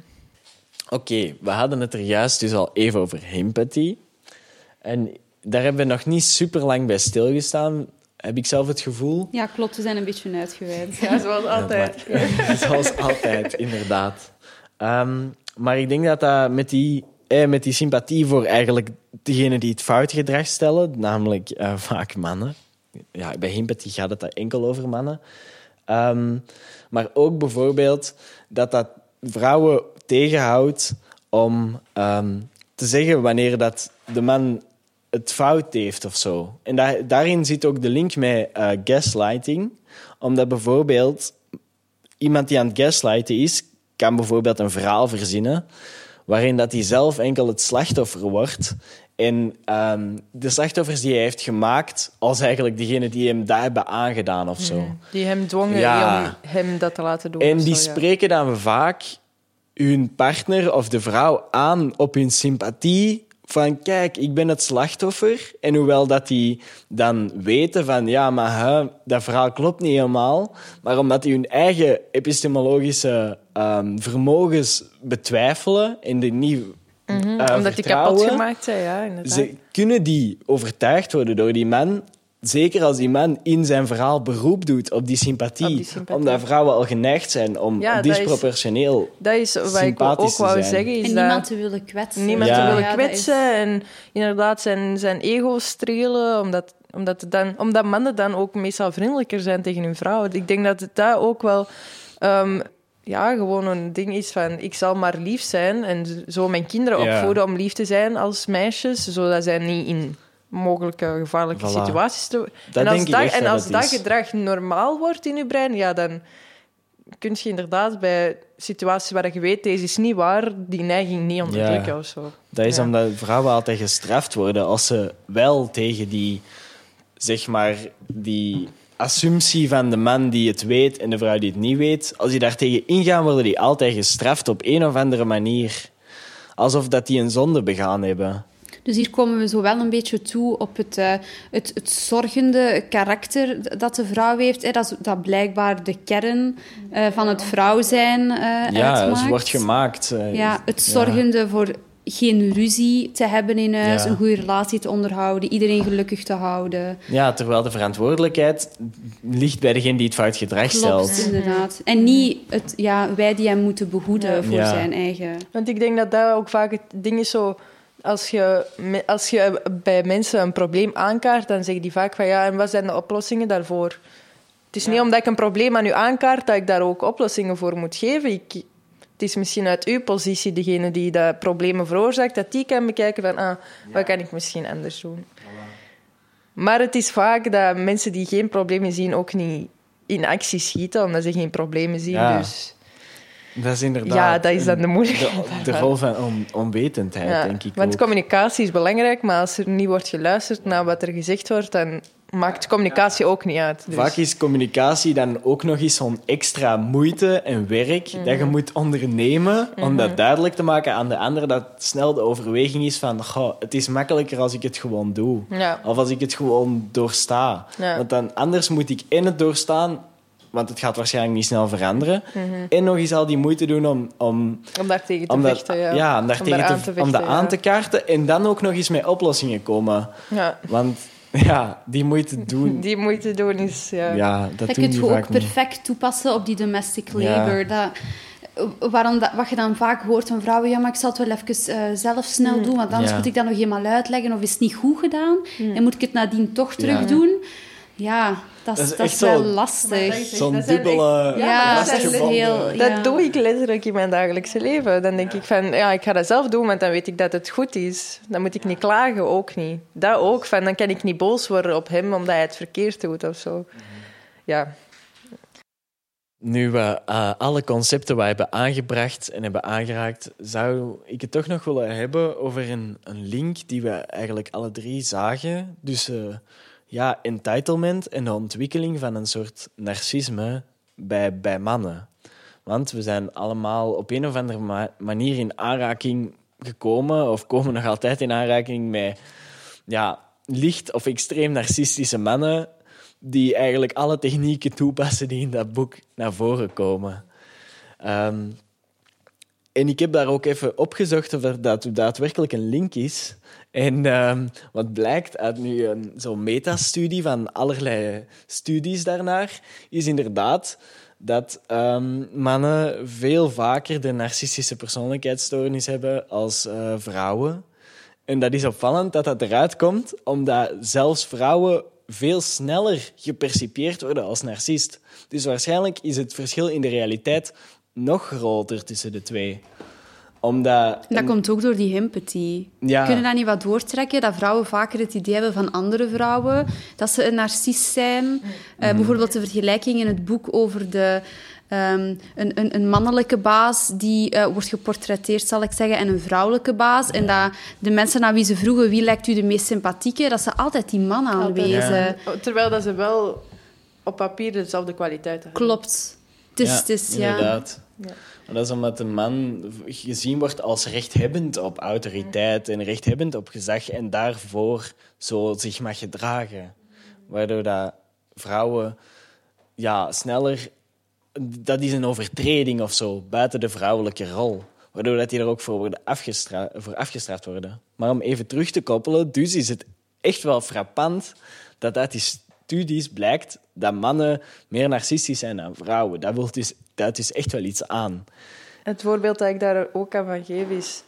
Speaker 8: Oké, we hadden het er juist dus al even over empathie. En daar hebben we nog niet super lang bij stilgestaan, heb ik zelf het gevoel.
Speaker 11: Ja, klopt, we zijn een beetje uitgeweid.
Speaker 10: ja, zoals altijd.
Speaker 8: Zoals altijd, inderdaad. Ehm, maar ik denk dat dat met die, eh, met die sympathie voor eigenlijk degenen die het foute gedrag stellen, namelijk eh, vaak mannen. Ja, bij empathie gaat het daar enkel over mannen. Ehm, maar ook bijvoorbeeld dat dat vrouwen tegenhoudt om ehm, te zeggen wanneer dat de man het fout heeft of zo. En da- daarin zit ook de link met eh, gaslighting. Omdat bijvoorbeeld iemand die aan het gaslighten is, kan bijvoorbeeld een verhaal verzinnen waarin dat hij zelf enkel het slachtoffer wordt. En ehm, de slachtoffers die hij heeft gemaakt, als eigenlijk degene die hem daar hebben aangedaan of zo.
Speaker 10: Die hem dwongen
Speaker 8: Ja.
Speaker 10: om hem dat te laten doen.
Speaker 8: En die
Speaker 10: zo, ja.
Speaker 8: spreken dan vaak hun partner of de vrouw aan op hun sympathie. Van kijk, ik ben het slachtoffer. En hoewel dat die dan weten van ja, maar hè, dat verhaal klopt niet helemaal. Maar omdat die hun eigen epistemologische ehm, vermogens betwijfelen en die niet eh,
Speaker 10: Mhm, Omdat die kapot gemaakt zijn, ja, inderdaad.
Speaker 8: ze kunnen die overtuigd worden door die man. Zeker als die man in zijn verhaal beroep doet op die sympathie.
Speaker 10: Op die sympathie.
Speaker 8: Omdat vrouwen al geneigd zijn om
Speaker 10: Ja, dat is-
Speaker 8: disproportioneel
Speaker 10: Dat is wat ik
Speaker 8: sympathisch
Speaker 10: ook
Speaker 8: te
Speaker 10: wou
Speaker 8: zijn.
Speaker 10: zeggen. Is
Speaker 11: En
Speaker 10: dat
Speaker 11: niemand te willen kwetsen.
Speaker 10: niemand
Speaker 8: Ja.
Speaker 10: te willen
Speaker 11: Ja, dat is-
Speaker 10: kwetsen en inderdaad zijn, zijn ego strelen, omdat, omdat, dan, omdat mannen dan ook meestal vriendelijker zijn tegen hun vrouwen. Ik denk dat het daar ook wel ehm, ja, gewoon een ding is van ik zal maar lief zijn en zo mijn kinderen opvoeden om lief te zijn als meisjes, zodat zij niet in mogelijke gevaarlijke
Speaker 8: Voilà.
Speaker 10: situaties te...
Speaker 8: Dat
Speaker 10: en als dat, en als dat gedrag normaal wordt in je brein, ja, dan kun je inderdaad bij situaties waar je weet, deze is niet waar, die neiging niet onderdrukken
Speaker 8: Ja.
Speaker 10: of zo.
Speaker 8: Dat is
Speaker 10: Ja.
Speaker 8: omdat vrouwen altijd gestraft worden als ze wel tegen die, zeg maar, die assumptie van de man die het weet en de vrouw die het niet weet, als die daar tegen ingaan, worden die altijd gestraft op een of andere manier. Alsof dat die een zonde begaan hebben.
Speaker 11: Dus hier komen we zo wel een beetje toe op het, uh, het, het zorgende karakter dat de vrouw heeft. Hè. Dat, dat blijkbaar de kern uh, van het vrouw zijn uh,
Speaker 8: Ja,
Speaker 11: uitmaakt.
Speaker 8: het wordt gemaakt.
Speaker 11: ja, het zorgende ja. voor geen ruzie te hebben in huis, ja. een goede relatie te onderhouden, iedereen gelukkig te houden.
Speaker 8: Ja, terwijl de verantwoordelijkheid ligt bij degene die het fout gedrag
Speaker 11: Klopt,
Speaker 8: stelt.
Speaker 11: inderdaad. En niet het, ja, wij die hem moeten behoeden ja. voor
Speaker 8: Ja.
Speaker 11: zijn eigen...
Speaker 10: Want ik denk dat dat ook vaak het ding is zo... Als je, als je bij mensen een probleem aankaart, dan zeggen die vaak van ja, en wat zijn de oplossingen daarvoor? Het is niet omdat ik een probleem aan u aankaart dat ik daar ook oplossingen voor moet geven. Ik, het is misschien uit uw positie, degene die de problemen veroorzaakt, dat die kan bekijken van ah, wat kan ik misschien anders doen. Maar het is vaak dat mensen die geen problemen zien ook niet in actie schieten, omdat ze geen problemen zien.
Speaker 8: Ja.
Speaker 10: Dus
Speaker 8: Dat is inderdaad...
Speaker 10: Ja, dat is dan de moeilijkheid
Speaker 8: De, de rol van on, onwetendheid,
Speaker 10: Ja,
Speaker 8: denk ik
Speaker 10: want
Speaker 8: ook.
Speaker 10: communicatie is belangrijk, maar als er niet wordt geluisterd naar wat er gezegd wordt, dan maakt communicatie ook niet uit. Dus.
Speaker 8: Vaak is communicatie dan ook nog eens zo'n extra moeite en werk dat je moet ondernemen om dat duidelijk te maken aan de ander dat snel de overweging is van goh, het is makkelijker als ik het gewoon doe.
Speaker 10: Ja.
Speaker 8: Of als ik het gewoon doorsta.
Speaker 10: Ja.
Speaker 8: Want dan, anders moet ik en het doorstaan, want het gaat waarschijnlijk niet snel veranderen, en nog eens al die moeite doen om, om,
Speaker 10: Om daar tegen te
Speaker 8: om, dat,
Speaker 10: vechten, ja.
Speaker 8: om, daar tegen te,
Speaker 10: aan te
Speaker 8: om dat aan te kaarten en dan ook nog eens met oplossingen komen.
Speaker 10: Ja.
Speaker 8: Want ja, die moeite doen...
Speaker 10: Die moeite doen is... Ja.
Speaker 8: Ja, dat
Speaker 11: kun je ook
Speaker 8: niet.
Speaker 11: perfect toepassen op die domestic
Speaker 8: Ja.
Speaker 11: labor. Dat, waarom dat, wat je dan vaak hoort van vrouwen, ja, maar ik zal het wel even eh, zelf snel doen, want anders
Speaker 8: Ja.
Speaker 11: moet ik dat nog eenmaal uitleggen, of is het niet goed gedaan, en moet ik het nadien toch terug
Speaker 8: Ja.
Speaker 11: doen. Ja, dat is,
Speaker 8: Dat is
Speaker 11: dat
Speaker 8: echt
Speaker 11: is wel
Speaker 8: zo-
Speaker 11: lastig.
Speaker 8: Zo'n dubbele...
Speaker 10: echt-
Speaker 11: Ja, dat is
Speaker 8: vastgebonden-
Speaker 11: heel... Ja.
Speaker 10: Dat doe ik letterlijk in mijn dagelijkse leven. Dan denk ik van, ja, ik ga dat zelf doen, want dan weet ik dat het goed is. Dan moet ik niet klagen, ook niet. Dat ook, van, dan kan ik niet boos worden op hem omdat hij het verkeerd doet of zo. Ja.
Speaker 8: Nu we eh, alle concepten we hebben aangebracht en hebben aangeraakt, zou ik het toch nog willen hebben over een, een link die we eigenlijk alle drie zagen. Dus eh, ja, entitlement en de ontwikkeling van een soort narcisme bij, bij mannen. Want we zijn allemaal op een of andere ma- manier in aanraking gekomen, of komen nog altijd in aanraking met ja, licht of extreem narcistische mannen die eigenlijk alle technieken toepassen die in dat boek naar voren komen. Ehm, en ik heb daar ook even opgezocht of er daadwerkelijk een link is. En ehm, wat blijkt uit nu een zo'n metastudie van allerlei studies daarnaar, is inderdaad dat ehm, mannen veel vaker de narcistische persoonlijkheidsstoornis hebben als eh, vrouwen. En dat is opvallend dat dat eruit komt, omdat zelfs vrouwen veel sneller gepercipieerd worden als narcist. Dus waarschijnlijk is het verschil in de realiteit nog groter tussen de twee. Omdat...
Speaker 11: Dat komt ook door die empathie.
Speaker 8: Ja.
Speaker 11: Kunnen dat niet wat doortrekken? Dat vrouwen vaker het idee hebben van andere vrouwen, dat ze een narcist zijn.
Speaker 8: Mm.
Speaker 11: Eh, bijvoorbeeld de vergelijking in het boek over de, ehm, een, een, een mannelijke baas die eh, wordt geportretteerd, zal ik zeggen, en een vrouwelijke baas. En dat de mensen aan wie ze vroegen wie lijkt u de meest sympathieke, dat ze altijd die man aanwezen.
Speaker 10: Terwijl dat ze wel op papier dezelfde kwaliteit hebben.
Speaker 11: Klopt. Het is, het is, ja.
Speaker 8: inderdaad.
Speaker 10: Ja.
Speaker 8: Maar dat is omdat een man gezien wordt als rechthebbend op autoriteit en rechthebbend op gezag en daarvoor zo zich mag gedragen. Waardoor dat vrouwen ja, sneller... Dat is een overtreding of zo, buiten de vrouwelijke rol. Waardoor dat die er ook voor, worden afgestra voor afgestraft worden. Maar om even terug te koppelen, dus is het echt wel frappant dat uit die studies blijkt dat mannen meer narcistisch zijn dan vrouwen. Dat, dus, dat is echt wel iets aan.
Speaker 10: Het voorbeeld dat ik daar ook aan van geef is...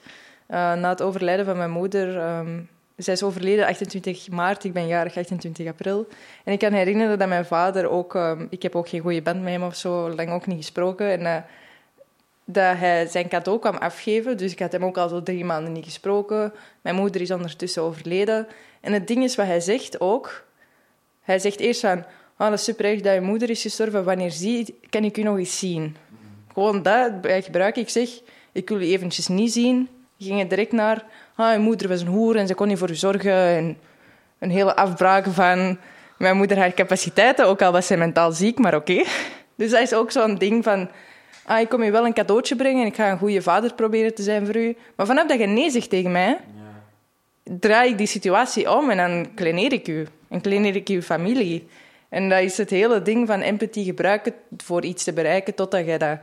Speaker 10: eh, na het overlijden van mijn moeder... ehm, zij is overleden 28 maart, ik ben jarig 28 april. En ik kan herinneren dat mijn vader ook... ehm, ik heb ook geen goede band met hem of zo, lang ook niet gesproken. En eh, dat hij zijn cadeau kwam afgeven. Dus ik had hem ook al zo drie maanden niet gesproken. Mijn moeder is ondertussen overleden. En het ding is wat hij zegt ook... Hij zegt eerst van... Oh, dat is super erg dat je moeder is gestorven. Wanneer zie, kan ik u nog eens zien? Gewoon dat gebruik ik. zeg, ik wil u eventjes niet zien. Je ging er direct naar... Ah, je moeder was een hoer en ze kon niet voor u zorgen. En een hele afbraak van mijn moeder haar capaciteiten. Ook al was zij mentaal ziek, maar oké. Dus dat is ook zo'n ding van... Ah, ik kom je wel een cadeautje brengen en ik ga een goede vader proberen te zijn voor u. Maar vanaf dat je nee zegt tegen mij... draai ik die situatie om en dan kleineer ik u. En kleineer ik uw familie. En dat is het hele ding van empathie gebruiken voor iets te bereiken totdat je dat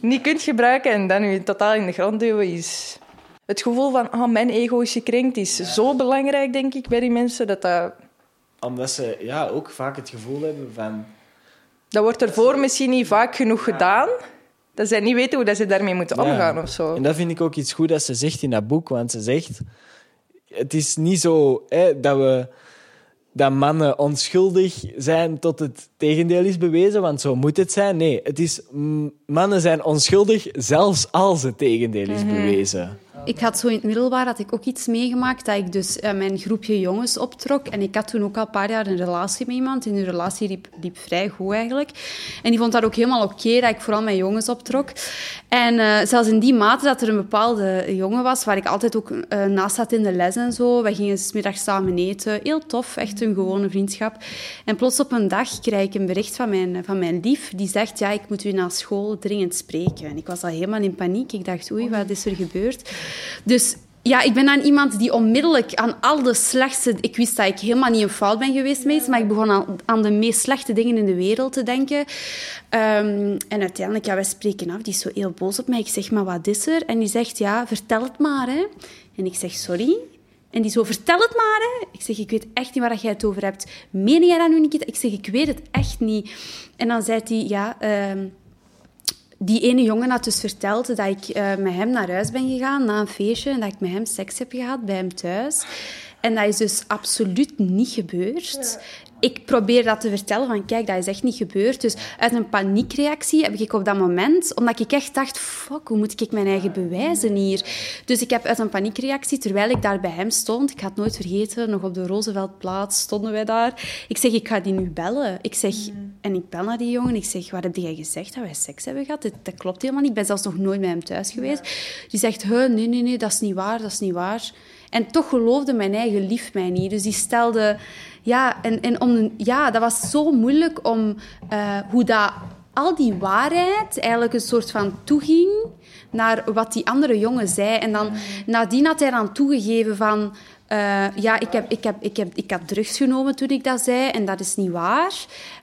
Speaker 10: niet kunt gebruiken en dan je totaal in de grond duwen is... Het gevoel van, oh, mijn ego is gekrenkt, is zo belangrijk, denk ik, bij die mensen, dat dat...
Speaker 8: Omdat ze ja, ook vaak het gevoel hebben van...
Speaker 10: Dat wordt ervoor misschien niet vaak genoeg gedaan, dat zij niet weten hoe dat ze daarmee moeten omgaan
Speaker 8: Ja.
Speaker 10: of zo.
Speaker 8: En dat vind ik ook iets goed dat ze zegt in dat boek, want ze zegt... Het is niet zo hè, dat we... Dat mannen onschuldig zijn tot het tegendeel is bewezen, want zo moet het zijn. Nee, het is... Mannen zijn onschuldig zelfs als het tegendeel is
Speaker 11: Mhm.
Speaker 8: bewezen.
Speaker 11: Ik had zo in het middelbaar had ik ook iets meegemaakt dat ik dus eh, mijn groepje jongens optrok. En ik had toen ook al een paar jaar een relatie met iemand. En die relatie liep, liep vrij goed eigenlijk. En die vond dat ook helemaal oké dat ik vooral mijn jongens optrok. En eh, zelfs in die mate dat er een bepaalde jongen was waar ik altijd ook eh, naast zat in de les en zo. We gingen 's middags samen eten. Heel tof, echt een gewone vriendschap. En plots op een dag krijg ik een bericht van mijn, van mijn lief. Die zegt, ja, ik moet u na school dringend spreken. En ik was al helemaal in paniek. Ik dacht, oei, wat is er gebeurd? Dus ja, ik ben dan iemand die onmiddellijk aan al de slechtste... Ik wist dat ik helemaal niet een fout ben geweest met maar ik begon aan, aan de meest slechte dingen in de wereld te denken. Ehm, en uiteindelijk, ja, wij spreken af. Die is zo heel boos op mij. Ik zeg, maar wat is er? En die zegt, ja, vertel het maar, hè. En ik zeg, sorry. En die zo, vertel het maar, hè. Ik zeg, ik weet echt niet waar jij het over hebt. Meen jij dat nu niet? Ik zeg, ik weet het echt niet. En dan zei hij, ja... ehm, die ene jongen had dus verteld dat ik eh, met hem naar huis ben gegaan na een feestje en dat ik met hem seks heb gehad bij hem thuis. En dat is dus absoluut niet gebeurd. Ik probeer dat te vertellen van kijk, dat is echt niet gebeurd. Dus uit een paniekreactie heb ik op dat moment, omdat ik echt dacht, fuck, hoe moet ik mijn eigen bewijzen hier? Dus ik heb uit een paniekreactie, terwijl ik daar bij hem stond, ik het nooit vergeten, nog op de Rooseveltplaats stonden wij daar. Ik zeg, ik ga die nu bellen. Ik zeg, en ik bel naar die jongen, ik zeg, wat heb jij gezegd dat wij seks hebben gehad? Dat, dat klopt helemaal niet. Ik ben zelfs nog nooit bij hem thuis geweest. Die zegt, "Huh, nee, nee, nee, dat is niet waar, dat is niet waar. En toch geloofde mijn eigen lief mij niet. Dus die stelde... Ja, en, en om, ja dat was zo moeilijk om... eh, hoe dat al die waarheid eigenlijk een soort van toeging naar wat die andere jongen zei. En dan nadien had hij dan toegegeven van... eh, ja, ik, heb, ik, heb, ik, heb, ik had drugs genomen toen ik dat zei en dat is niet waar.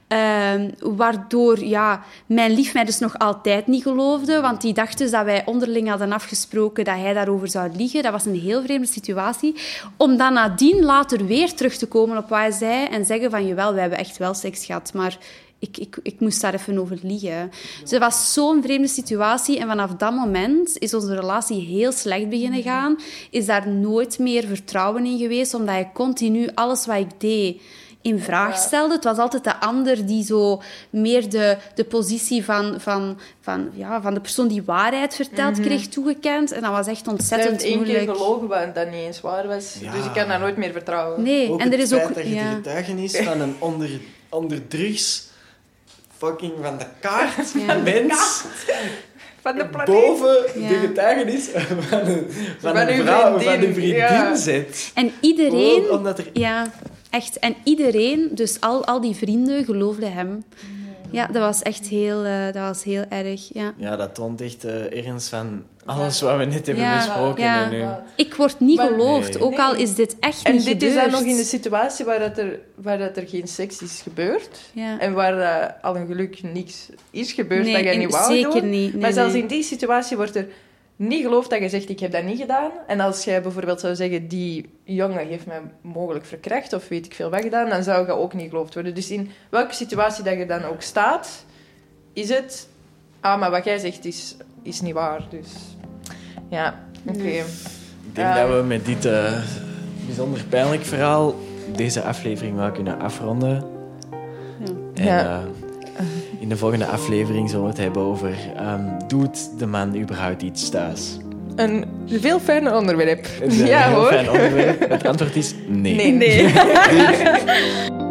Speaker 11: Ehm, waardoor ja, mijn lief mij dus nog altijd niet geloofde, want die dacht dus dat wij onderling hadden afgesproken dat hij daarover zou liegen. Dat was een heel vreemde situatie. Om dan nadien later weer terug te komen op wat hij zei en zeggen van, jawel, we hebben echt wel seks gehad, maar ik, ik, ik moest daar even over liegen. Dus het was zo'n vreemde situatie. En vanaf dat moment is onze relatie heel slecht beginnen gaan. Is daar nooit meer vertrouwen in geweest, omdat hij continu alles wat ik deed in vraag stelde. Het was altijd de ander die zo meer de, de positie van, van, van, ja, van de persoon die waarheid vertelt
Speaker 10: Mhm.
Speaker 11: kreeg toegekend. En dat was echt ontzettend
Speaker 10: heeft één keer
Speaker 11: moeilijk.
Speaker 10: gelogen wat dat niet eens waar was. Dus ik kan daar nooit meer vertrouwen.
Speaker 11: Nee,
Speaker 8: Ook
Speaker 11: en er is
Speaker 8: feit
Speaker 11: ook...
Speaker 8: dat je
Speaker 11: ja.
Speaker 8: de getuigenis van een onder, onder drugs fucking van de kaart
Speaker 11: Ja.
Speaker 8: mens
Speaker 10: Van de
Speaker 8: boven
Speaker 11: Ja.
Speaker 8: de getuigenis van een, van
Speaker 10: Van
Speaker 8: een vrouw, van
Speaker 10: vriendin,
Speaker 8: een vriendin
Speaker 10: ja.
Speaker 8: zet.
Speaker 11: En iedereen...
Speaker 8: Gewoon omdat er...
Speaker 11: Ja, echt. En iedereen, dus al, al die vrienden, geloofden hem. Ja, dat was echt heel, eh, dat was heel erg. Ja.
Speaker 8: Ja, dat toont echt eh, ergens van alles wat we net hebben
Speaker 11: Ja,
Speaker 8: besproken.
Speaker 11: ja.
Speaker 8: en nu.
Speaker 11: Ik word niet
Speaker 10: Maar-
Speaker 11: geloofd,
Speaker 8: Nee.
Speaker 11: ook al is dit echt
Speaker 10: En
Speaker 11: niet
Speaker 10: dit
Speaker 11: gebeurd.
Speaker 10: is dan nog in een situatie waar, dat er, waar dat er geen seks is gebeurd.
Speaker 11: Ja.
Speaker 10: En waar eh, al een geluk niks is gebeurd
Speaker 11: Nee,
Speaker 10: dat jij
Speaker 11: in-
Speaker 10: niet wou
Speaker 11: zeker
Speaker 10: doen.
Speaker 11: niet. Nee,
Speaker 10: maar zelfs in die situatie wordt er niet geloofd dat je zegt, ik heb dat niet gedaan. En als jij bijvoorbeeld zou zeggen, die jongen heeft mij mogelijk verkracht of weet ik veel wat gedaan, dan zou je ook niet geloofd worden. Dus in welke situatie dat je dan ook staat, is het, ah, maar wat jij zegt is, is niet waar. Dus ja, oké.
Speaker 8: Ik denk
Speaker 10: Ja.
Speaker 8: dat we met dit eh, bijzonder pijnlijk verhaal deze aflevering wel kunnen afronden. En
Speaker 10: Ja.
Speaker 8: eh, in de volgende aflevering zullen we het hebben over... ehm, doet de man überhaupt iets thuis?
Speaker 10: Een veel fijner onderwerp.
Speaker 8: Een
Speaker 10: ja
Speaker 8: heel
Speaker 10: hoor.
Speaker 8: fijn onderwerp. Het antwoord is nee.
Speaker 10: Nee. nee.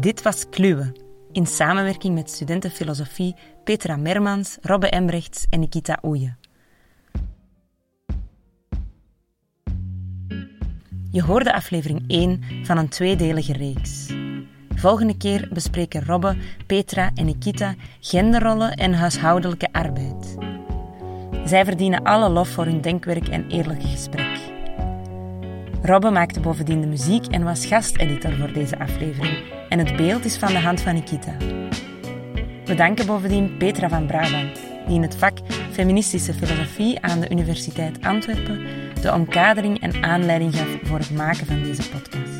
Speaker 1: Dit was Kluwe, in samenwerking met studenten filosofie Petra Mermans, Robbe Embrechts en Nikita Oeje. Je hoorde aflevering 1 van een tweedelige reeks. Volgende keer bespreken Robbe, Petra en Nikita genderrollen en huishoudelijke arbeid. Zij verdienen alle lof voor hun denkwerk en eerlijk gesprek. Robbe maakte bovendien de muziek en was gasteditor voor deze aflevering. En het beeld is van de hand van Nikita. We danken bovendien Petra van Brabant, die in het vak Feministische Filosofie aan de Universiteit Antwerpen de omkadering en aanleiding gaf voor het maken van deze podcast.